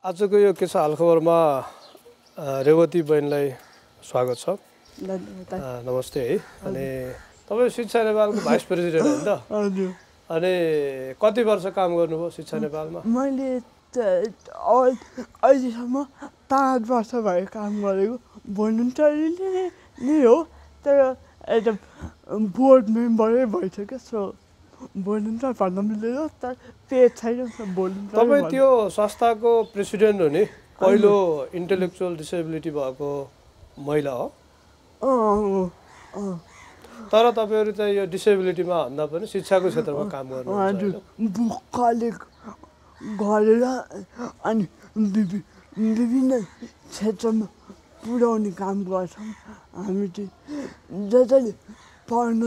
आजको यो के छ हालखबरमा रेवती बहिनीलाई स्वागत छ। नमस्ते है। अनि तपाईँ शिक्षा नेपालको भाइस प्रेसिडेन्ट हो नि त? हजुर। अनि कति वर्ष काम गर्नुभयो शिक्षा नेपालमा? मैले अहिलेसम्म पाँच वर्ष भयो काम गरेको। भोलिन्टरीले नै हो। तर बोर्ड मेम्बरै भइसक्यो सो भोलिन्टर भन्न मिल्दैन तर पे छैन भोलिन्टर तपाईँ त्यो संस्थाको प्रेसिडेन्ट हो नि? पहिलो इन्टेलेक्चुअल डिसेबिलिटी भएको महिला हो। तर तपाईँहरू चाहिँ यो डिसेबिलिटीमा भन्दा पनि शिक्षाको क्षेत्रमा काम? बुक कलेक्ट गरेर अनि विभि विभिन्न क्षेत्रमा पुर्याउने काम गर्छौँ हामी चाहिँ जसले पढ्न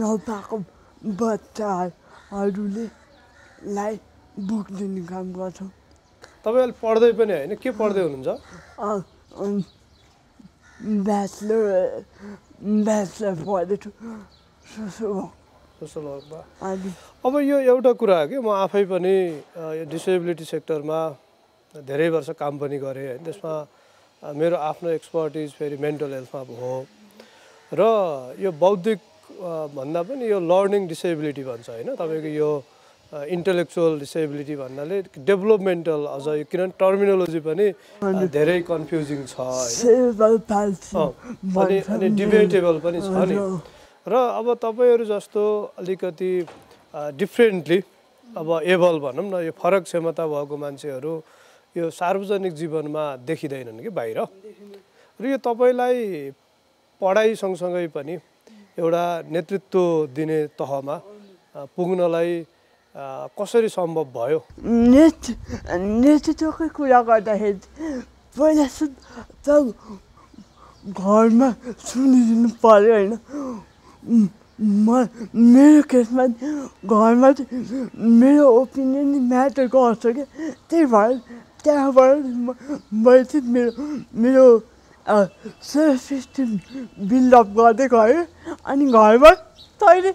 नपाएको बच्चाहरूले लाई बुक दिने काम गर्छौँ। तपाईँ अहिले पढ्दै पनि होइन? के पढ्दै हुनुहुन्छ? ब्याचलर ब्याचलर अनि अब यो एउटा कुरा हो कि म आफै पनि यो डिसेबिलिटी सेक्टरमा धेरै वर्ष काम पनि गरेँ होइन? त्यसमा मेरो आफ्नो एक्सपर्टिज फेरि मेन्टल हेल्थमा हो र यो बौद्धिक भन्दा पनि यो लर्निङ डिसेबिलिटी भन्छ होइन। तपाईँको यो इन्टेलेक्चुअल डिसेबिलिटी भन्नाले डेभलपमेन्टल अझ यो किनभने टर्मिनोलोजी पनि धेरै कन्फ्युजिङ छ अनि अनि डिबेटेबल पनि छ नि। र अब तपाईँहरू जस्तो अलिकति डिफ्रेन्टली अब एबल भनौँ न यो फरक क्षमता भएको मान्छेहरू यो सार्वजनिक जीवनमा देखिँदैनन् कि बाहिर। र यो तपाईँलाई पढाइ सँगसँगै पनि एउटा नेतृत्व दिने तहमा पुग्नलाई कसरी सम्भव भयो? नेट नेतृत्वकै कुरा गर्दाखेरि पहिला त घरमा सुनिदिनु पऱ्यो होइन। म मेरो केसमा घरमा चाहिँ मेरो ओपिनियन म्याटर गर्छ क्या। त्यही भएर त्यहाँबाट मैले चाहिँ मेरो मेरो सेल्फ इस्टिम बिल्डअप गर्दै गएँ अनि घरबाट तैँले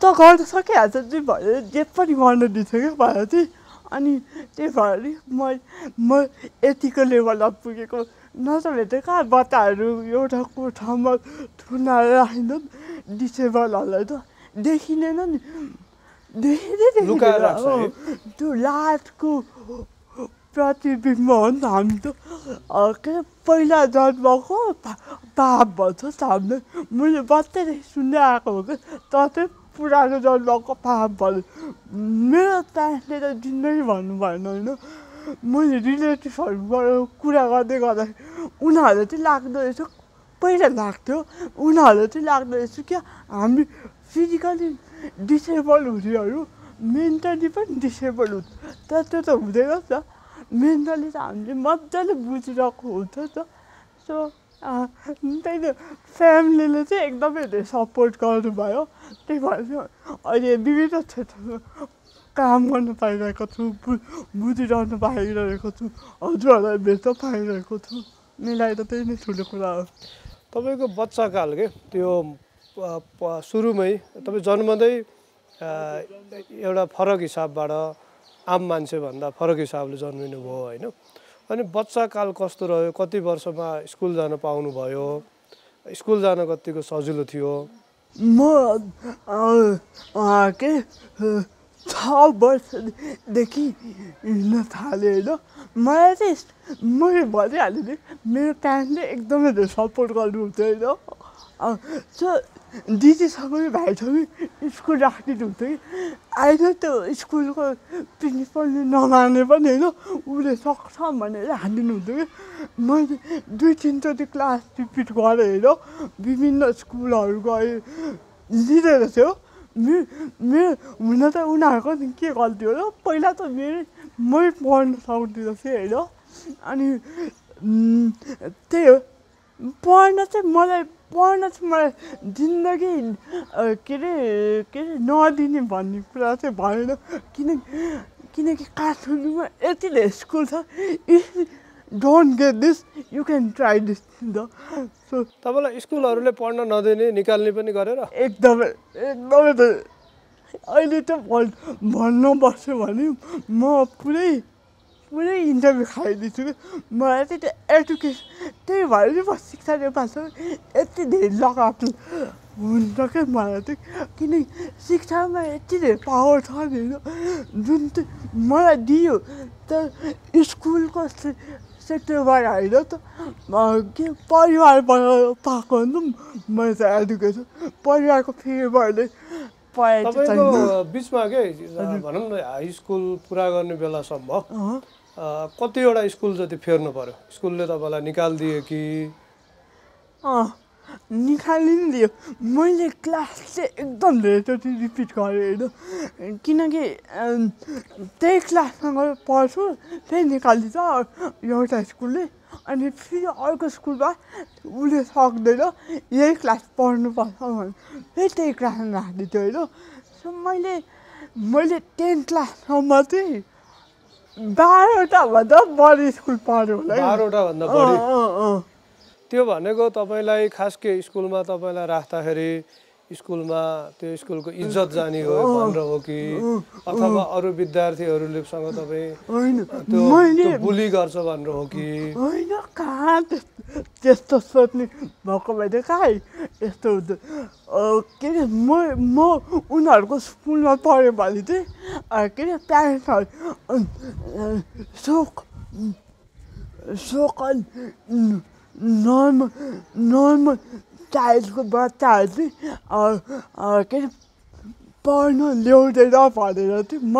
त गर्न सकिहाल्छ चाहिँ भनेर जे पनि गर्न दिन्छ क्या भएर चाहिँ अनि त्यही भएर नि म म यतिको लेभलमा पुगेको। नत्र त कहाँ बच्चाहरू एउटा कोठामा थुनाएर राखिन्छ डिसेबलहरूलाई त। देखिँदैन नि। देखिँदै देखिँदैन। त्यो लाजको प्रतिबिम्ब हो नि त हामी त के पहिला जन्मको पाप भन्छ सामने। मैले बच्चैदेखि सुन्दै आएको हो कि? चाहिँ पुरानो जन्मको पाप भन्यो मेरो प्यारेन्टले त जिन्दगी भन्नु भएन होइन। मैले रिलेटिभहरूबाट कुरा गर्दै गर्दाखेरि उनीहरूले चाहिँ लाग्दो रहेछ। पहिला लाग्थ्यो। उनीहरूले चाहिँ लाग्दो रहेछ क्या? हामी फिजिकली डिसेबल हुनेहरू। मेन्टली पनि डिसेबल हुन्छ तर त्यो त हुँदैन नि त। मेन्टली त हामीले मजाले बुझिरहेको हुन्छ त सो त्यही त फ्यामिलीले चाहिँ एकदमै धेरै सपोर्ट गर्नुभयो त्यही भएर चाहिँ अहिले विभिन्न क्षेत्रमा काम गर्न पाइरहेको छु बु बुझिरहनु पाइरहेको छु हजुरहरूलाई भेट्न पाइरहेको छु मिलाएर त्यही नै ठुलो कुरा हो तपाईँको बच्चाकाल के त्यो सुरुमै तपाईँ जन्मँदै एउटा फरक हिसाबबाट आम मान्छेभन्दा फरक हिसाबले जन्मिनु भयो होइन? अनि बच्चाकाल कस्तो रह्यो? कति वर्षमा स्कुल जान पाउनुभयो? स्कुल जान कतिको सजिलो थियो? म के छ वर्षदेखि हिँड्न थालेँ होइन? मलाई चाहिँ मैले भनिहालेँ नि मेरो प्यारेन्टले एकदमै सपोर्ट गर्नुहुन्थ्यो होइन? दिदीसँगै भाइसँगै स्कुल राखिदिनुहुन्थ्यो कि अहिले त्यो स्कुलको प्रिन्सिपलले नमाने पनि होइन उसले सक्छ भनेर हालिदिनुहुन्थ्यो कि मैले दुई तिनचोटि क्लास रिपिट गरेँ होइन विभिन्न स्कुलहरू गएँ लिँदैन थियो मेरो मेरो हुन त उनीहरूको के गल्ती हो र पहिला त मेरो मै पढ्न सक्दिनँ थिएँ होइन अनि त्यही हो पढ्न चाहिँ मलाई पढ्न चाहिँ मलाई जिन्दगी के अरे के अरे नदिने भन्ने कुरा चाहिँ भएन। किन किनकि काठमाडौँमा यति धेरै स्कुल छ। If don't get this you can try this the so तपाईँलाई स्कुलहरूले पढ्न नदिने निकाल्ने पनि गरेर? एकदमै एकदमै त। अहिले त भन् भन्न बस्यो भने म पुरै पुरै इन्टरभ्यू खाइदिन्छु कि मलाई चाहिँ त्यो एडुकेसन त्यही भएर चाहिँ म शिक्षा नेपालसँग यति धेरै लगाव हुन्छ क्या मलाई चाहिँ किनकि शिक्षामा यति धेरै पावर छ नि जुन चाहिँ मलाई दियो तर स्कुलको सेक्टरबाट होइन त के परिवारबाट पाएको नि त मैले त एडुकेसन परिवारको छैन तपाईँको बिचमा के भनौँ न हाई स्कुल पुरा गर्ने बेलासम्म कतिवटा स्कुल जति फेर्नु पर्यो? स्कुलले तपाईँलाई निकालिदियो कि? निकालिदियो मैले क्लास चाहिँ एकदम धेरैचोटि रिपिट गरेँ होइन। किनकि त्यही क्लासमा गएर पढ्छु फेरि निकालिदिन्छ एउटा स्कुलले। अनि फेरि अर्को स्कुलमा उसले सक्दैन यही क्लास पढ्नुपर्छ भने फेरि त्यही क्लासमा राखिदिन्थ्यो होइन। सो मैले मैले टेन क्लाससम्म चाहिँ बाह्रवटा भन्दा बढी स्कुल पढ्यो होला। बाह्रवटा भन्दा बढी। त्यो भनेको तपाईँलाई खास के स्कुलमा तपाईँलाई राख्दाखेरि स्कुलमा त्यो स्कुलको इज्जत जाने हो भनेर हो कि? अथवा अरू विद्यार्थीहरूलेसँग तपाईँ होइन। त्यो बुली गर्छ भनेर हो कि? होइन कहाँ त्यस- त्यस्तो सोच्ने भएको भए त कहाँ। यस्तो हुन्छ के अरे म म उनीहरूको स्कुलमा पढ्यो भने चाहिँ के अरे प्यारेन्ट्सहरू सोक सोक नर्मल नर्मल चाइल्डको बच्चाहरू चाहिँ के अरे पढ्न ल्याउँदैन भनेर चाहिँ म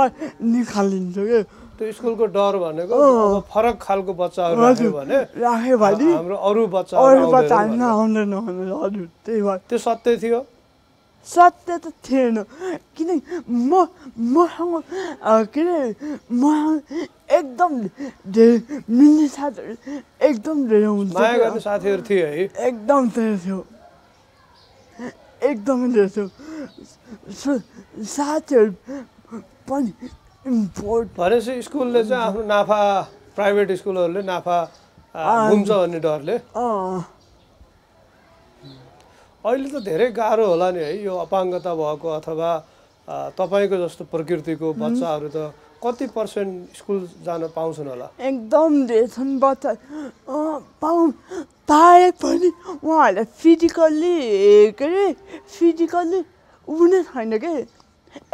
निकालिदिन्छु क्या त्यो स्कुलको डर भनेको फरक खालको बच्चाहरू राख्यो भने राख्यो भने हाम्रो अरू अरू बच्चाहरू बच्चा आउँदैन भनेर। आउँदैन भनेर हजुर त्यही भएर त्यो सत्य थियो सत्य त थिएन किनकि म मसँग अँ, के अरे मसँग एकदम धेरै मिल्ने साथीहरू एकदम धेरै हुन्छ साथीहरू थिए है एकदम धेरै थियो एकदमै धेरै थियो साथीहरू पनि इम्पोर्ट भनेपछि स्कुलले चाहिँ आफ्नो नाफा प्राइभेट स्कुलहरूले नाफा गुम्छ भन्ने डरले अँ अहिले त धेरै गाह्रो होला नि है। यो अपाङ्गता भएको अथवा तपाईँको जस्तो प्रकृतिको बच्चाहरू त कति पर्सेन्ट स्कुल जान पाउँछन् होला? एकदम धेरै छन् बच्चा। पाउ पाए पनि उहाँहरूलाई फिजिकल्ली के अरे फिजिकल्ली ऊ नै छैन कि?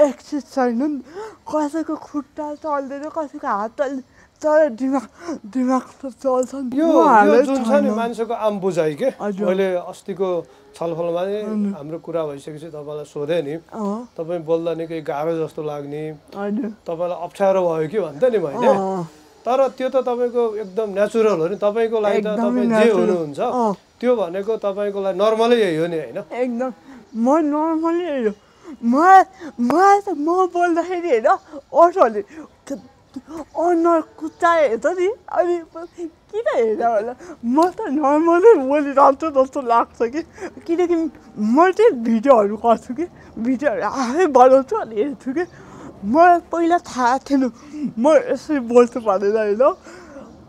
एक्सेस छैन नि कसैको खुट्टा चल्दैन कसैको हात चल्दैन तर दिमाग दिमाग त चल्छ नि यो यो उहाँहरूलाई जुन छ नि छैन। मान्छेको आम बुझाइ के। मैले अस्तिको छलफलमा नि हाम्रो कुरा भइसकेपछि तपाईँलाई सोधेँ नि। तपाईँ बोल्दा निकै गाह्रो जस्तो लाग्ने। तपाईँलाई अप्ठ्यारो भयो कि भन्थेँ नि मैले। तर त्यो त तपाईँको एकदम नेचुरल हो नि। तपाईँको लागि त तपाईँ जे। हुनुहुन्छ। त्यो भनेको तपाईँको लागि नर्मलै यही हो नि होइन। एकदम। म नर्मली त म बोल्दाखेरि होइन अरूहरूले अनुहार कुच्चाए हेर्छ नि अनि किन हेर्दा होला म त नर्मलै बोलिरहन्छु जस्तो लाग्छ कि किनकि म चाहिँ भिडियोहरू गर्छु कि भिडियोहरू आफै बनाउँछु अनि हेर्छु कि मलाई पहिला थाहा थिएन म यसरी बोल्छु भनेर होइन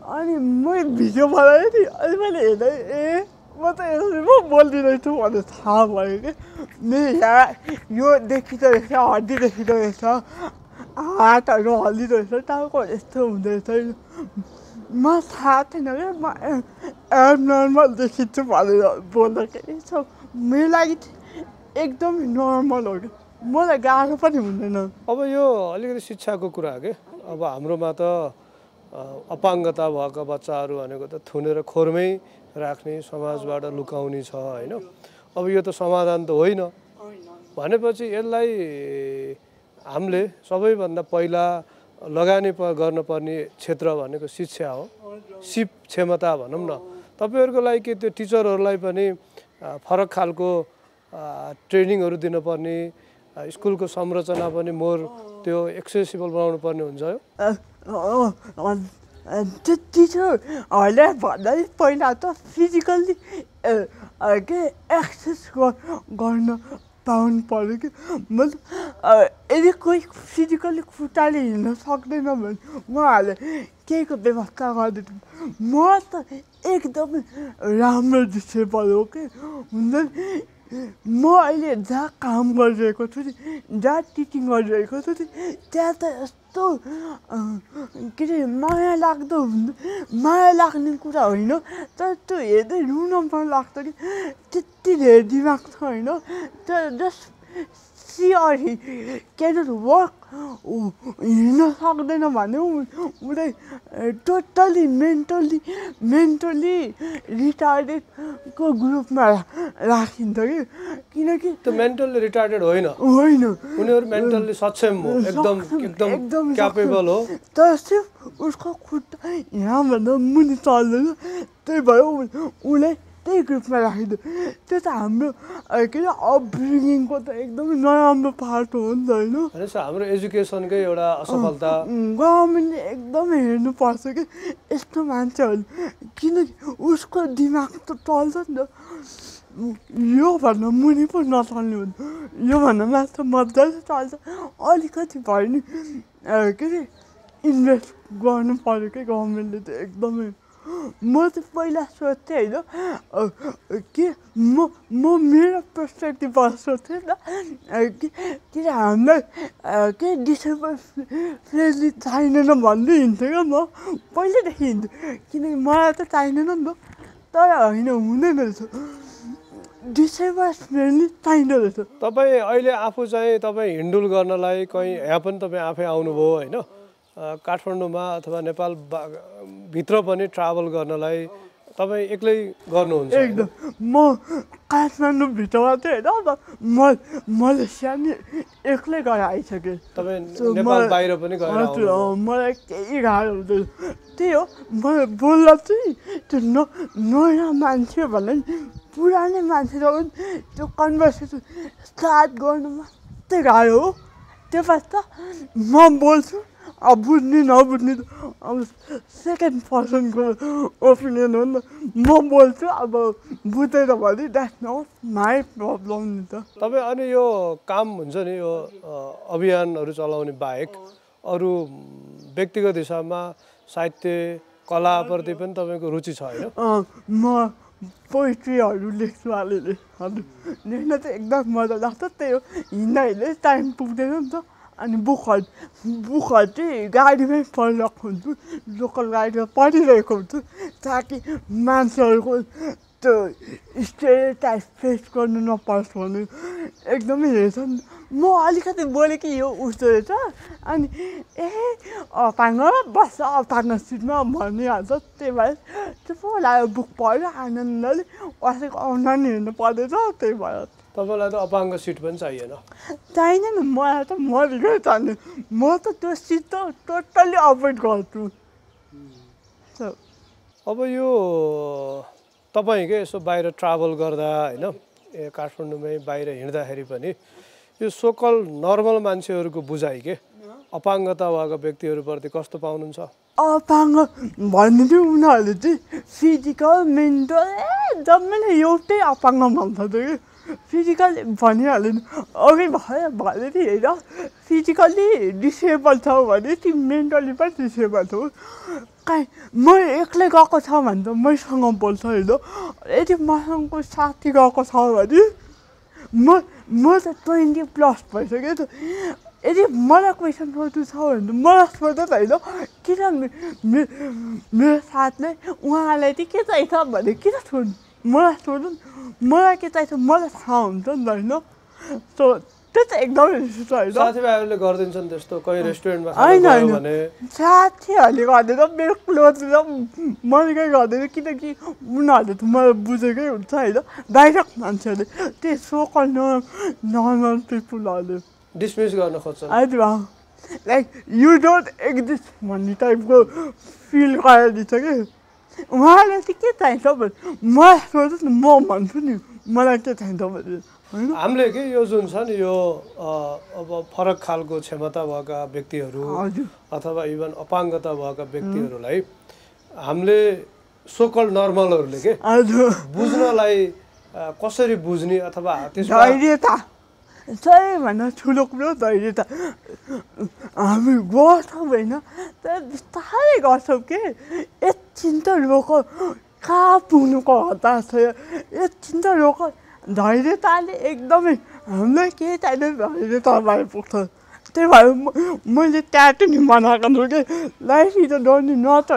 अनि मैले भिडियो बनाएँ नि अनि मैले हेर्दै ए म त यसरी पो बोल्दिरहेछु भनेर थाहा भयो कि मेरो यहाँ यो देखिँदो रहेछ हड्डी देखिँदो रहेछ हातहरू हल्लिँदो रहेछ टाउको यस्तो हुँदो रहेछ म थाहा थिएन क्या म एब नर्मल देखिन्छु भनेर बोल्दाखेरि सो मेरो लागि एकदमै नर्मल हो कि मलाई गाह्रो पनि हुँदैन अब यो अलिकति शिक्षाको कुरा के अब हाम्रोमा त अपाङ्गता भएका बच्चाहरू भनेको त थुनेर खोरमै राख्ने समाजबाट लुकाउने छ होइन अब यो त समाधान त होइन भनेपछि यसलाई हामीले सबैभन्दा पहिला लगानी गर्नुपर्ने क्षेत्र भनेको शिक्षा हो। सिप क्षमता भनौँ न। तपाईँहरूको लागि के त्यो टिचरहरूलाई पनि फरक खालको ट्रेनिङहरू दिनुपर्ने स्कुलको संरचना पनि मोर त्यो एक्सेसिबल बनाउनु पर्ने हुन्छ त्यो टिचरहरूले भन्दा पहिला त फिजिकल्ली के एक्सेस गर्न पाउनु पऱ्यो कि? मतलब यदि कोही फिजिकल्ली खुट्टाले हिँड्न सक्दैन भने उहाँहरूले केहीको व्यवस्था गरिदिनु। म त एकदमै राम्रो डिसेबल हो कि हुन्छ नि म अहिले जहाँ काम गरिरहेको छु नि जहाँ टिचिङ गरिरहेको छु नि त्यहाँ त यस्तो के अरे माया लाग्दो हुन् माया लाग्ने कुरा होइन। तर त्यो हेर्दै रुन मन लाग्छ कि त्यति धेरै दिमाग छ होइन। तर जस्ट सियर क्यानट वर्क हिँड्न सक्दैन भने उसलाई टोटल्ली मेन्टल्ली मेन्टल्ली रिटार्डेडको ग्रुपमा राखिन्छ कि किनकि त्यो मेन्टल्ली रिटार्डेड होइन होइन उनीहरू मेन्टल्ली सक्षम हो एकदम एकदम एकदम क्यापेबल हो तर सिर्फ उसको खुट्टा यहाँभन्दा मुनि चल्दैन त्यही भएर उसलाई त्यही ग्रुपमा राखिदियो त्यो त हाम्रो के अरे अपब्रिङिङको त एकदमै नराम्रो पार्ट हो नि? त होइन हाम्रो एजुकेसनकै एउटा असफलता। गभर्मेन्टले एकदमै हेर्नुपर्छ कि यस्तो मान्छेहरू। किनकि उसको दिमाग त चल्छ नि त। योभन्दा मुनि पो नचल्ने हुन्छ योभन्दा माथि मजाले चल्छ। अलिकति भयो नि के अरे इन्भेस्ट गर्नु पऱ्यो कि गभर्मेन्टले त एकदमै। म त पहिला सोध्थेँ होइन के म म मेरो पर्सपेक्टिभबाट सोध्थेँ नि त के के अरे हामीलाई के डिसेम्बर फ्रेन्डली चाहिँदैन भन्दै हिँड्थेँ क्या म पहिल्यैदेखि हिँड्थेँ किनकि मलाई त चाहिँदैन नि त तर होइन हुँदैन रहेछ डिसेम्बर फ्रेन्डली चाहिँदो रहेछ तपाईँ अहिले आफू चाहिँ तपाईँ हिँडुल गर्नलाई कहीँ यहाँ पनि तपाईँ आफै आउनुभयो होइन? काठमाडौँमा अथवा नेपाल भित्र पनि ट्राभल गर्नलाई तपाईँ एक्लै गर्नुहुन्छ? एकदम। म काठमाडौँभित्रमा चाहिँ होइन म मलेसिया नि एक्लै गएर आइसकेँ। तपाईँ बाहिर पनि गएर हजुर मलाई केही गाह्रो हुँदैन। त्यही हो म बोल्दा चाहिँ त्यो न नयाँ मान्छे भन्दा नि पुरानै मान्छेसँग पनि त्यो कन्भर्सेसन स्टार्ट गर्नु मात्रै गाह्रो हो। त्यो त म बोल्छु। अब बुझ्ने नबुझ्ने त अब सेकेन्ड पर्सनको ओपिनियन हो नि त म बोल्छु अब बुझेन भने द्याट्स नट माई प्रब्लम नि त तपाईँ अनि यो काम हुन्छ नि यो अभियानहरू चलाउने बाहेक अरू म, व्यक्तिगत हिसाबमा साहित्य कलाप्रति पनि तपाईँको रुचि छ होइन अँ, म पोइट्रीहरू लेख्छु अलिअलि। हजुर लेख्न चाहिँ एकदम मजा लाग्छ त्यही हो। हिँड्दा हिँड्दै टाइम पुग्दैन नि त। अनि बुकहरू बुकहरू चाहिँ गाडीमै पढिरहेको हुन्छु लोकल गाडीमा पढिरहेको हुन्छु ताकि मान्छेहरूको त्यो स्टेरियोटाइप फेस गर्नु नपरोस् भने एकदमै हेर्छ नि म अलिकति बोलेँ कि यो उस्तो रहेछ अनि ए अपाङ्ग बस्छ अपाङ्ग सिटमा भनिहाल्छ त्यही भएर चुप लाग्यो बुक पढ्यो आनन्दले कसैको अनलाइन हेर्नु पर्दैछ त्यही भएर तपाईँलाई त अपाङ्ग सिट पनि चाहिएन। चाहिँदैन मलाई त मरिकै चाहिने। म त त्यो सिट त टोटल्ली अभोइड गर्छु। अब यो तपाईँ के यसो बाहिर ट्राभल गर्दा होइन ए काठमाडौँमै बाहिर हिँड्दाखेरि पनि यो सोकल नर्मल मान्छेहरूको बुझाइ के? अपाङ्गता भएको व्यक्तिहरूप्रति कस्तो पाउनुहुन्छ? अपाङ्ग भन्ने चाहिँ उनीहरूले चाहिँ फिजिकल मेन्टल ए जम्मैले एउटै अपाङ्ग भन्छ कि? फिजिकल भनिहाल्यो अघि भयो भने नि होइन। फिजिकल्ली डिसेबल छ भने तिमी मेन्टली पनि डिसेबल छौ काहीँ म एक्लै गएको छ भने त मैसँग बोल्छ होइन। यदि मसँग साथी गएको छ भने म म त ट्वेन्टी प्लस भइसक्यो त। यदि मलाई क्वेसन सोध्नु छ भने त मलाई सोध्छ त होइन। किन मेरो साथले उहाँलाई चाहिँ के चाहिन्छ भने किन सोध्नु? मलाई सोध्नु नि। मलाई के चाहिन्छ मलाई थाहा हुन्छ नि त होइन सो त्यो चाहिँ एकदमै साथीभाइहरूले गरिदिन्छन् त्यस्तो कोही रेस्टुरेन्टमा होइन, होइन। साथीहरूले गर्दैन मेरो क्लोजले मरिकै गर्दैन किनकि उनीहरूले त मलाई बुझेकै हुन्छ होइन डाइरेक्ट मान्छेहरूले त्यही सोकल नर्मल पिपुलहरूले डिसमिस गर्न हजुर लाइक यु डोन्ट एक्जिस्ट भन्ने टाइपको फिल गराइदिन्छ कि उहाँलाई चाहिँ के चाहिन्छ मलाई सोध्नुहोस् न म भन्छु नि मलाई के चाहिन्छ भने होइन? हामीले के यो जुन छ नि यो अब फरक खालको क्षमता भएका व्यक्तिहरू अथवा इभन अपाङ्गता भएका व्यक्तिहरूलाई हामीले सोकल नर्मलहरूले के बुझ्नलाई कसरी बुझ्ने अथवा धैर्यता सबैभन्दा ठुलो कुरो धैर्यता हामी गर्छौँ होइन तर बिस्तारै गर्छौँ कि एकछिन त रोक कहाँ पुग्नुको हतार छ एकछिन त रोक धैर्यताले एकदमै हामीलाई केही चाहिँदैन धैर्यतालाई पुग्छ त्यही भएर मैले ट्याटु नि बनाएको छु कि लाइफ इज डोन्ट नट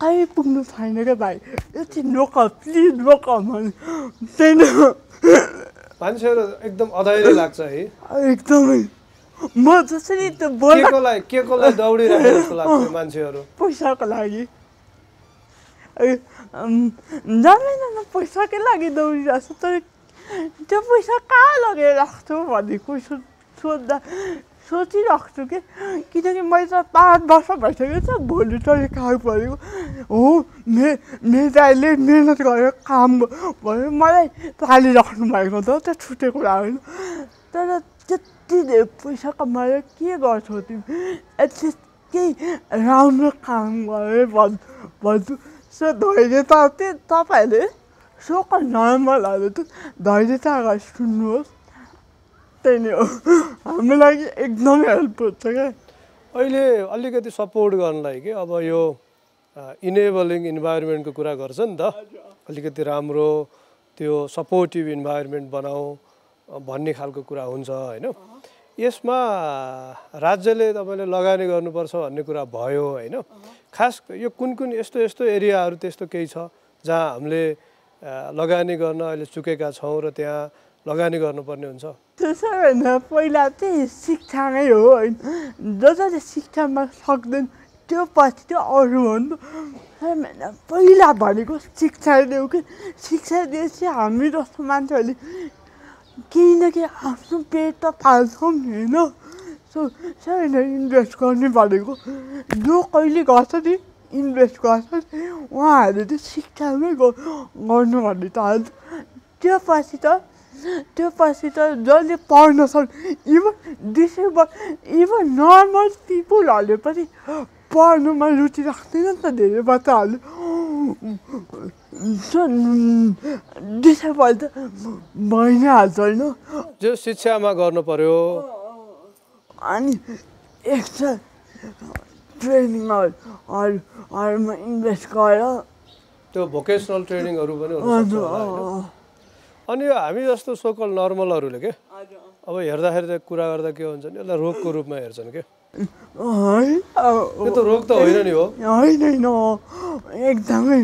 कहीँ पुग्नु छैन क्या भाइ यति नोक प्लिज नोक भने त्यही मान्छेहरू एकदम अधैर्य लाग्छ है? एकदमै. म जसरी त्यो बोल्दा के कोलाई दौडिरहेको जस्तो लाग्छ मान्छेहरू? पैसाको लागि। ए, अम्, जान्दैन न पैसाकै लागि दौडिरहेको छु तर त्यो पैसा कहाँ लगेर राख्छु भन्ने क्वेसन सोद्धा सोचिरहेको छु कि किनकि मैले त पाँच वर्ष भइसक्यो त भोलि त काम परेको हो मे मेरो दाइले मिहिनेत गरेर काम भयो मलाई पालिराख्नु भएको त त्यो छुटेको कुरा होइन तर त्यति धेरै पैसा कमाएर के गर्छौ तिमी एटलिस्ट केही राम्रो काम गरे भन् भन्छु सो धैर्यता चाहिँ तपाईँहरूले सोक नर्मलहरू त धैर्यता गरेर सुन्नुहोस् त्यही नै हो हाम्रो लागि एकदमै हेल्प हुन्छ क्या अहिले अलिकति सपोर्ट गर्नलाई कि अब यो इनेबलिङ इन्भाइरोमेन्टको कुरा गर्छ नि त अलिकति राम्रो त्यो सपोर्टिभ इन्भाइरोमेन्ट बनाऊ भन्ने खालको कुरा हुन्छ होइन यसमा राज्यले तपाईँले लगानी गर्नुपर्छ भन्ने कुरा भयो होइन? खास यो कुन कुन यस्तो यस्तो एरियाहरू त्यस्तो केही छ जहाँ हामीले लगानी गर्न अहिले चुकेका छौँ र त्यहाँ लगानी गर्नुपर्ने हुन्छ? त्यसो होइन पहिला चाहिँ शिक्षा नै हो होइन? जसले शिक्षामा सक्दैन त्यो पछि त्यो अरू हो नि त होइन, पहिला भनेको शिक्षा दियो कि? शिक्षा दिएपछि हामी जस्तो मान्छेहरूले केही आफ्नो पेट त पाल्छौँ होइन सो सबैले इन्भेस्ट गर्ने भनेको जो कहिले गर्छ नि इन्भेस्ट गर्छ उहाँहरूले चाहिँ शिक्षामै गर्नु भन्ने चाहन्छ त्यो पछि त त्यो पछि त जसले पढ्न सक्छ इभन डिसेबल इभन नर्मल पिपुलहरूले पनि पढ्नुमा रुचि राख्दैन नि त धेरै बच्चाहरूले डिसेबल त भइ नै हाल्छ होइन जो शिक्षामा गर्नु पर्यो अनि एक्स्ट्रा ट्रेनिङहरूमा इन्भेस्ट गरेर त्यो भोकेसनल ट्रेनिङहरू पनि अनि यो हामी जस्तो सोकल नर्मलहरूले के अब हेर्दाखेरि त कुरा गर्दा के हुन्छ नि यसलाई रोगको रूपमा हेर्छन् के यो त रोग त होइन नि हो होइन होइन एकदमै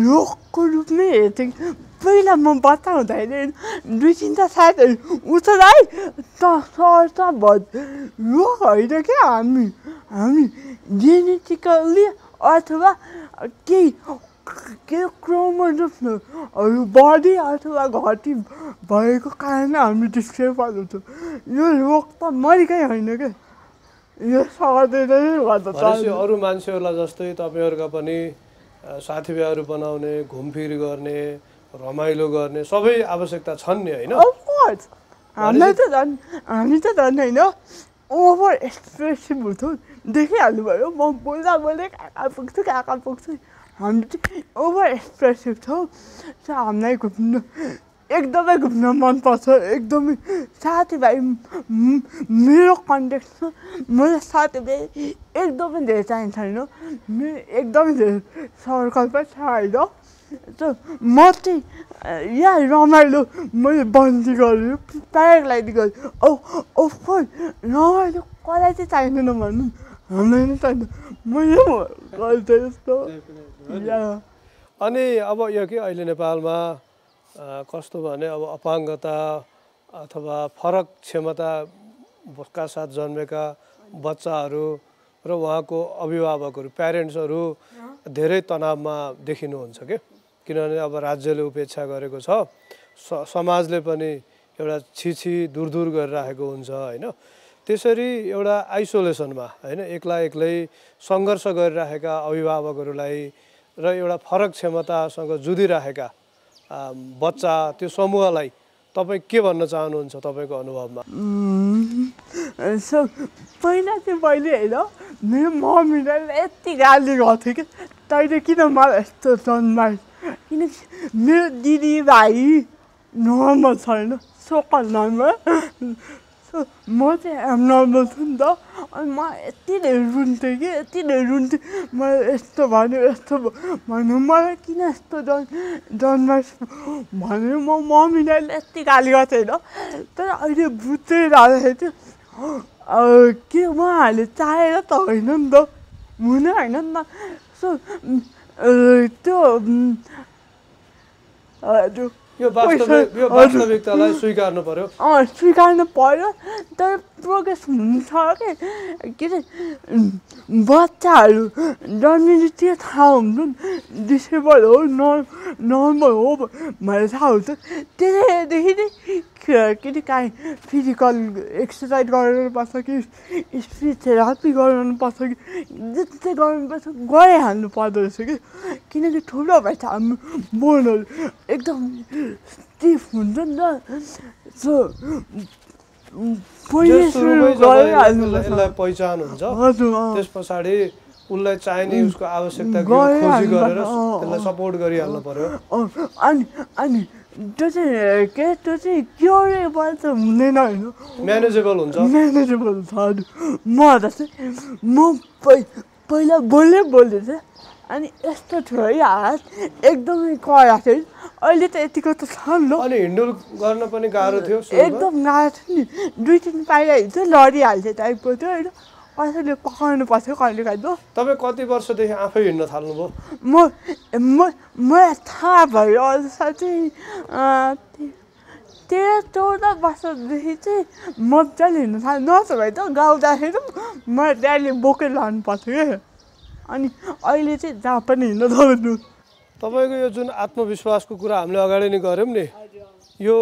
रोगको रूपमै हेर्थेँ पहिला म बच्चा हुँदाखेरि दुई तिनवटा साथीहरू उठ्दै त सर्छ भन् रोग होइन क्या हामी हामी जेनेटिकल्ली अथवा केही के क्रोमोजोम्सहरू बढी अथवा घटी भएको कारण हामी डिस्क्रिपाल हुन्छौँ यो रोग त मरिकै होइन क्या यो सर्दैन गर्दा भनेपछि अरू मान्छेहरूलाई जस्तै तपाईँहरूका पनि साथीभाइहरू बनाउने घुमफिर गर्ने रमाइलो गर्ने सबै आवश्यकता छन् नि होइन? हामीलाई त झन् हामी त झन् होइन ओभर एक्सप्रेसिभ हुन्छौँ। देखिहाल्नु भयो म बोल्दा बोल्दै कहाँ कहाँ पुग्छु कहाँ कहाँ पुग्छु। हामी चाहिँ ओभर एक्सप्रेसिभ छौँ। हामीलाई घुम्नु एकदमै घुम्न मनपर्छ। एकदमै साथीभाइ म- मेरो कन्ट्याक्टमा मेरो साथीभाइ एकदमै धेरै चाहिन्छ होइन? मेरो एकदमै धेरै सर्कल पनि छ होइन? त म चाहिँ यहाँ रमाइलो मैले बन्दी गरेँ प्याराग्लाइडिङ गरेँ। औ अफकोर्स रमाइलो कसलाई चाहिँ चाहिँदैन भन्नु? हामीलाई नै चाहिन्छ। मैले गर्थेँ जस्तो। या। अनि अब यो के अहिले नेपालमा? कस्तो भने अब अपाङ्गता अथवा फरक क्षमताका साथ जन्मेका बच्चाहरू र उहाँको अभिभावकहरू प्यारेन्ट्सहरू धेरै तनावमा देखिनुहुन्छ के किनभने अब राज्यले उपेक्षा गरेको छ समाजले पनि एउटा छिछि दूर दूर गरिराखेको हुन्छ होइन त्यसरी एउटा आइसोलेसनमा होइन एक्ला एक्लै सङ्घर्ष गरिराखेका अभिभावकहरूलाई र एउटा फरक क्षमतासँग जुधिराखेका बच्चा त्यो समूहलाई तपाईँ के भन्न चाहनुहुन्छ तपाईँको अनुभवमा? सो पहिला चाहिँ मैले होइन मेरो मम्मीलाई यति गाली गर्थेँ कि तैँले किन मलाई यस्तो जन्माइ किनकि मेरो दिदी भाइ नर्मल छैन सोकल नर्मल। सो म चाहिँ एम नर्मल छु नि त। अनि म यति धेरै रुन्थेँ कि यति धेरै रुन्थेँ। मलाई यस्तो भन्यो यस्तो भन्यो मलाई किन यस्तो डन जन्माइस भनेर म मम्मीलाई यति गाली गर्थेँ होइन। तर अहिले बुझ्दै जाँदाखेरि चाहिँ के उहाँहरूले चाहेर त होइन नि त। हुने होइन नि त। सो त्यो यो वास्तविक यो। वास्तविकतालाई स्वीकार्नु पर्यो अँ स्वीकार्नु पर्यो तर प्रोग्रेस हुन्छ कि के अरे बच्चाहरू जन्मिनु त्यो थाहा हुन्छ नि डिसेबल हो नर् नर्मल हो भनेर थाहा हुन्छ त्यसैदेखि नै के अरे काहीँ फिजिकल एक्सर्साइज गराउनुपर्छ कि स्पिच थेरापी गराउनुपर्छ कि जस्तै गराउनुपर्छ गराइहाल्नु पर्दो रहेछ कि किनकि ठुलो भएछ हाम्रो बोनहरू एकदम स्टिफ हुन्छ नि त सो जे सुरु सुरुमै यसलाई पहिचान हुन्छ। त्यस पछाडि उसलाई चाहिने उसको आवश्यकता खोजी गरेर त्यसलाई। सपोर्ट गरिहाल्नु पर्यो। अनि अनि त्यो चाहिँ के त्यो चाहिँ क्योरेबल त हुँदैन होइन। म्यानेजेबल हुन्छ। म्यानेजेबल छ। म जस्तै म पहि पहिला बोल्दै बोल्दै थिएँ अनि यस्तो थियो है हात एकदमै कडा थियो। अहिले त यतिको त छ नि ल अनि हिन्डुल गर्न पनि गाह्रो थियो? एकदम गाह्रो थियो नि। दुई तिन पाइला हिँड्थ्यो लडिहाल्थ्यो टाइपको थियो होइन। कसैले पकाउनु पर्थ्यो कहिले काहीँ त तपाईँ कति वर्षदेखि आफै हिँड्न थाल्नुभयो? म म मलाई थाहा भयो ते- तेह्र चौध वर्षदेखि चाहिँ मजाले हिँड्नु थाल्यो नत्र भए त गाउँदाखेरि म ड्याडीले बोकेर लानु पर्थ्यो क्या अनि अहिले चाहिँ जहाँ पनि हिँड्न थाल्नु तपाईँको यो जुन आत्मविश्वासको कुरा हामीले अगाडि नै गऱ्यौँ नि यो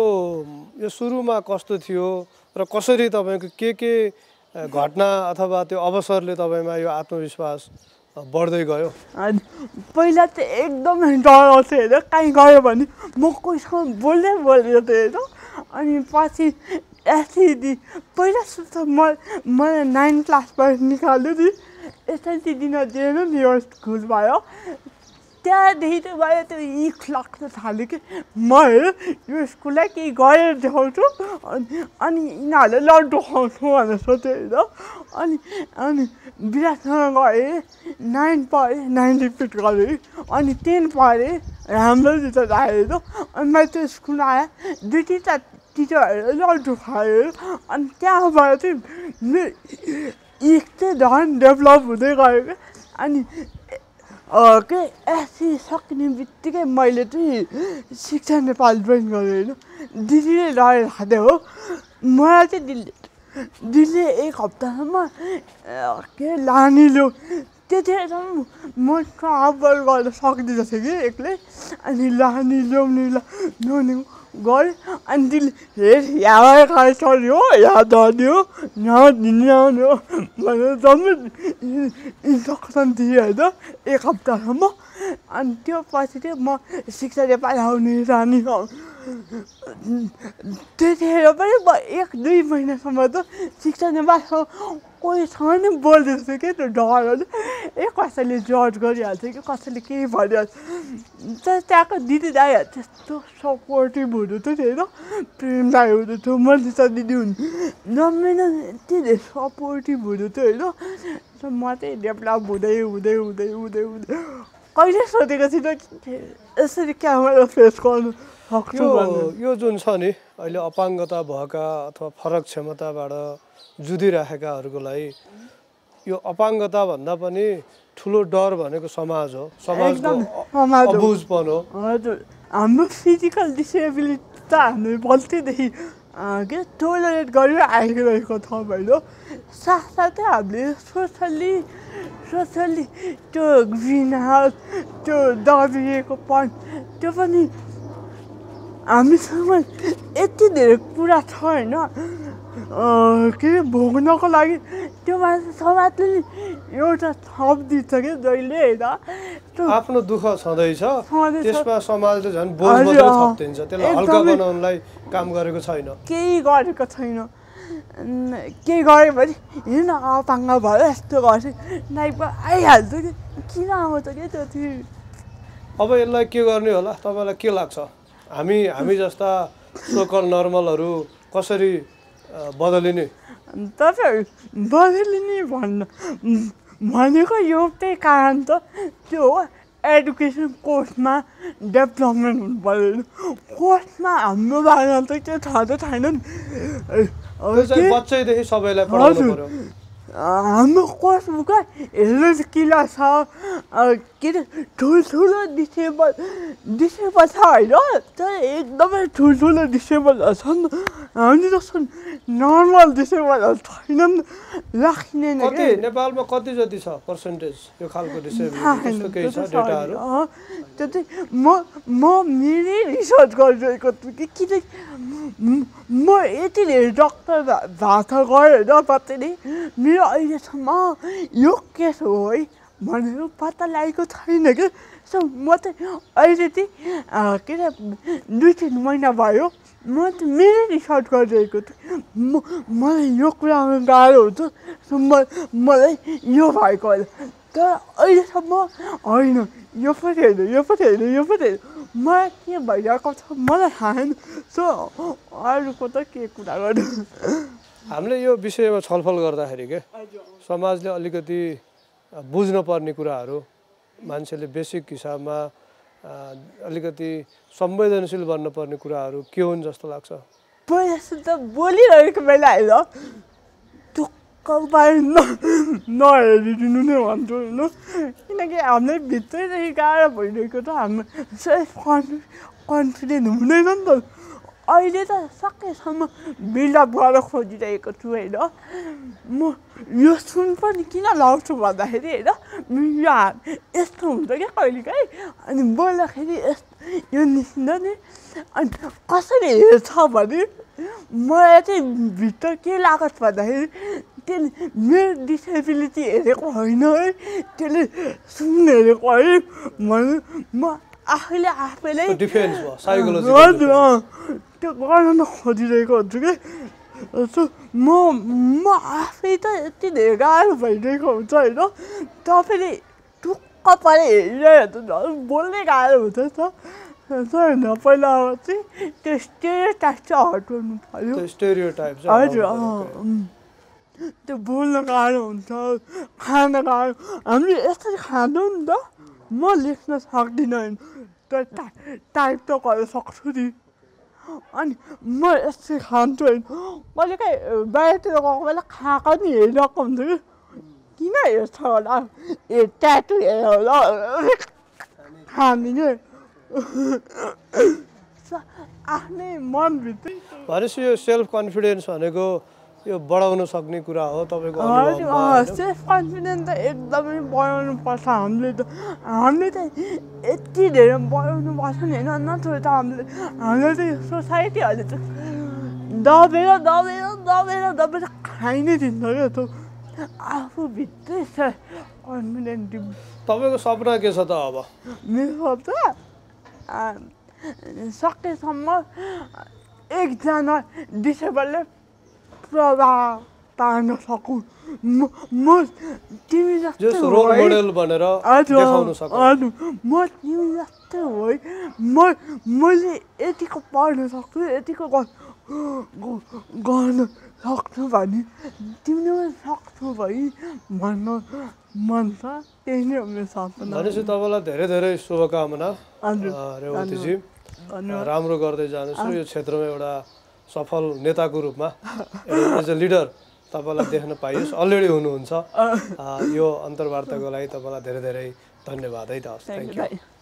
यो सुरुमा कस्तो थियो र कसरी तपाईँको के के घटना अथवा त्यो अवसरले तपाईँमा यो आत्मविश्वास बढ्दै गयो? पहिला चाहिँ एकदमै डराउँथेँ होइन कहीँ गयो भने म कोहीसँग बोल्दै बोल्दै थिएँ होइन अनि पछि एसएलसी पहिला सुरु त म मलाई नाइन क्लासबाट निकाल्यो नि। एसएलसी दिन नि यो स्कुल भयो त्यहाँदेखि चाहिँ मलाई त्यो इख लाग्न थाल्यो कि म यो स्कुललाई केही गरेर देखाउँछु अनि अनि यिनीहरूले लड्डु खुवाउँछु भनेर सोचेँ होइन अनि अनि विराटसँग गएँ नाइन पढेँ नाइन रिपिट गरेँ अनि टेन पढेँ राम्रो रिजल्ट आयो होइन अनि मैले त्यो स्कुल आएँ दुई तिनवटा टिचरहरूले लड्डु खायो अनि त्यहाँबाट चाहिँ चाहिँ झन् डेभलप हुँदै गयो क्या। अनि के एससी सकिने बित्तिकै मैले चाहिँ शिक्षा नेपाल जोइन गरेँ होइन। दिदीले लडेर खाँदै हो। मलाई चाहिँ दिदीले दिदीले एक हप्तासम्म के लाने ल्याउ त्यतिखेरसम्म म ट्राभल गर्न सक्दिनँ थिएँ कि एक्लै। अनि लाने ल्याउने ल्याउने गरेँ अनि हेर यहाँ खाए चल्यो यहाँ धन्यो यहाँ दिने हो भनेर जम्मै इन्स्ट्रक्सन दिएँ होइन एक हप्तासम्म अनि त्यो पछि चाहिँ म शिक्षा नेपाल आउने जाने त्यतिखेर पनि म एक दुई महिनासम्म त शिक्षा नेपालसँग कोहीसँग नै बोल्दैन थियो कि त्यो डरले ए कसैले जज गरिहाल्छ कि कसैले केही भनिहाल्छ। तर त्यहाँको दिदी दाईहरू त्यस्तो सपोर्टिभ हुनुहुन्थ्यो नि होइन प्रेम दाई हुनुहुन्थ्यो मनिषा दिदी हुनु। जम्मै यति धेरै सपोर्टिभ हुनुहुन्थ्यो होइन। म चाहिँ डेभलप हुँदै हुँदै हुँदै हुँदै हुँदै कहिले सोधेको थिइनँ यसरी क्यामेरा फेस गर्नु। यो यो जुन छ नि अहिले अपाङ्गता भएका अथवा फरक क्षमताबाट जुधिराखेकाहरूको लागि यो अपाङ्गता भन्दा पनि ठुलो डर भनेको समाज हो। समाजको समाज हो। अबुझपन हो। हजुर। हाम्रो फिजिकल डिसेबिलिटी त हामी बल्तीदेखि के टोलरेट गरेर आइरहेको छ होइन साथसाथै हामीले सोसल्ली सोसल्ली त्यो ग्रिन हाउस त्यो दबिएको पन त्यो पनि हामीसँग यति धेरै कुरा छ होइन के अरे भोग्नको लागि त्यो मान्छे समाजले नि एउटा थप दिन्छ कि जहिले होइन आफ्नो दुःख छँदैछ। त्यसमा समाजले झन् त्यसलाई हल्का एकदमै। बनाउनलाई काम गरेको छैन केही गरेको छैन केही गऱ्यो भने हिँड अपाङ्ग भयो यस्तो गर्छ नाइपमा आइहाल्छ कि किन आउँछ क्या त्यो अब यसलाई के गर्ने होला तपाईँलाई के लाग्छ हामी हामी जस्ता सोकल नर्मलहरू कसरी बदलिने तपाईँ बदलिने भन्न भनेको एउटै कारण त त्यो हो एडुकेसन कोर्समा डेभलपमेन्ट हुनु पऱ्यो कोर्समा हाम्रो बारेमा त त्यो थाहा त छैन नि? बच्चैदेखि सबैलाई पढाउनु। हाम्रो कोर्सबुक हेल्थ किला छ के अरे ठुल्ठुलो डिसेबल डिसेबल छ होइन तर एकदमै ठुल्ठुलो डिसेबलहरू छन् हामी जस्तो नर्मल डिसेबलहरू छैनन् राखिने। नेपालमा कति जति छ पर्सेन्टेज यो खालको छैन, छैन। अँ, त्यो चाहिँ म म मेरै रिसर्च गरिरहेको छु कि किनकि म- यति धेरै डक्टर भा- भएको गएँ होइन कतिले मेरो अहिलेसम्म यो केस हो है भनेर पत्ता लागेको छैन कि? सो म चाहिँ अहिले चाहिँ के अरे दुई तिन महिना भयो म चाहिँ मेरै रिसर्च गरिरहेको छु। म मलाई यो कुरामा गाह्रो हुन्छ सो म मलाई यो भएको होइन। तर अहिलेसम्म होइन यो पनि होइन यो पनि होइन यो पनि होइन। मलाई के भइरहेको छ मलाई थाहा छैन सो अरूको त के कुरा गर्नु हामीले यो विषयमा छलफल गर्दाखेरि के समाजले अलिकति बुझ्न पर्ने कुराहरू मान्छेले बेसिक हिसाबमा अलिकति संवेदनशील बन्नुपर्ने कुराहरू के हुन् जस्तो लाग्छ पहिला त बोलिरहेको बेला होइन टुक्क बाहिर न नहेरिदिनु नै भन्छु होइन किनकि हामीलाई भित्रैदेखि गाह्रो भइरहेको त हाम्रो सेल्फ कन्फि कन्फिडेन्ट हुँदैन नि त अहिले त सकेसम्म बिल्डअप गर्न खोजिरहेको छु होइन म यो सुन पनि किन लाउँछु भन्दाखेरि होइन हात यस्तो हुन्छ क्या कहिलेकाहीँ अनि बोल्दाखेरि यस्तो यो निस्किँदा नि अनि कसरी हेर्छ भने मलाई चाहिँ भित्र के लागत भन्दाखेरि त्यसले मेरो डिसेबिलिटी हेरेको होइन है त्यसले सुन हेरेको है भने म आफैले आफैलाई त्यो गर्न खोजिरहेको हुन्छु कि म म आफै त यति धेरै गाह्रो भइरहेको हुन्छ होइन तपाईँले टुक्क परे हेरिरहेको झन् बोल्नै गाह्रो हुन्छ त होइन पहिला चाहिँ त्यो स्टेरियो टाइप चाहिँ हटाउनु पऱ्यो हजुर. त्यो बोल्न गाह्रो हुन्छ खान गाह्रो हामीले यसरी खाँदैनौँ नि त म लेख्न सक्दिनँ तर टा टाइप त गर्न सक्छु नि अनि म यसरी खान्छु होइन मैले कहीँ बाहिरतिर गएको बेला खाएको नि हेरिरहेको हुन्छ कि किन हेर्छ होला ए ट्याटु हेऱ्यो होला खाँदिनँ आफ्नै मनभित्रै भनेपछि यो सेल्फ कन्फिडेन्स भनेको यो बढाउन सक्ने कुरा हो तपाईँको? सेल्फ कन्फिडेन्स त एकदमै बढाउनु पर्छ हामीले त। हामीले त यति धेरै बढाउनु पर्छ नि होइन नत्र त हामीले हामीले त यो सोसाइटीहरूले त दबेर दबेर दबेर दबेर खाइ नै दिन्छ क्या त्यो आफूभित्रै सेल्फ कन्फिडेन्ट तपाईँको सपना के छ त अब? मेरो त सकेसम्म एकजना डिसेबलले प्रभाव पार्न सकौँ म म तिमी जस जस्तो रोल। मोडेल भनेर देखाउन सकौँ। हजुर म तिमी जस्तो हो है। म मैले यतिको पढ्न सक्छु यतिको गर्न सक्छु भने तिमीले पनि सक्छौ है भन्न मन छ त्यही नै हो मेरो सपना। भनेपछि तपाईँलाई धेरै धेरै शुभकामना। रेवतीजी। राम्रो गर्दै जानुहोस् यो क्षेत्रमा एउटा सफल नेताको रूपमा एज अ लिडर तपाईँलाई देख्न पाइयोस्। अलरेडी हुनुहुन्छ। यो अन्तर्वार्ताको लागि तपाईँलाई धेरै धेरै धन्यवाद है त हस् थ्याङ्क यू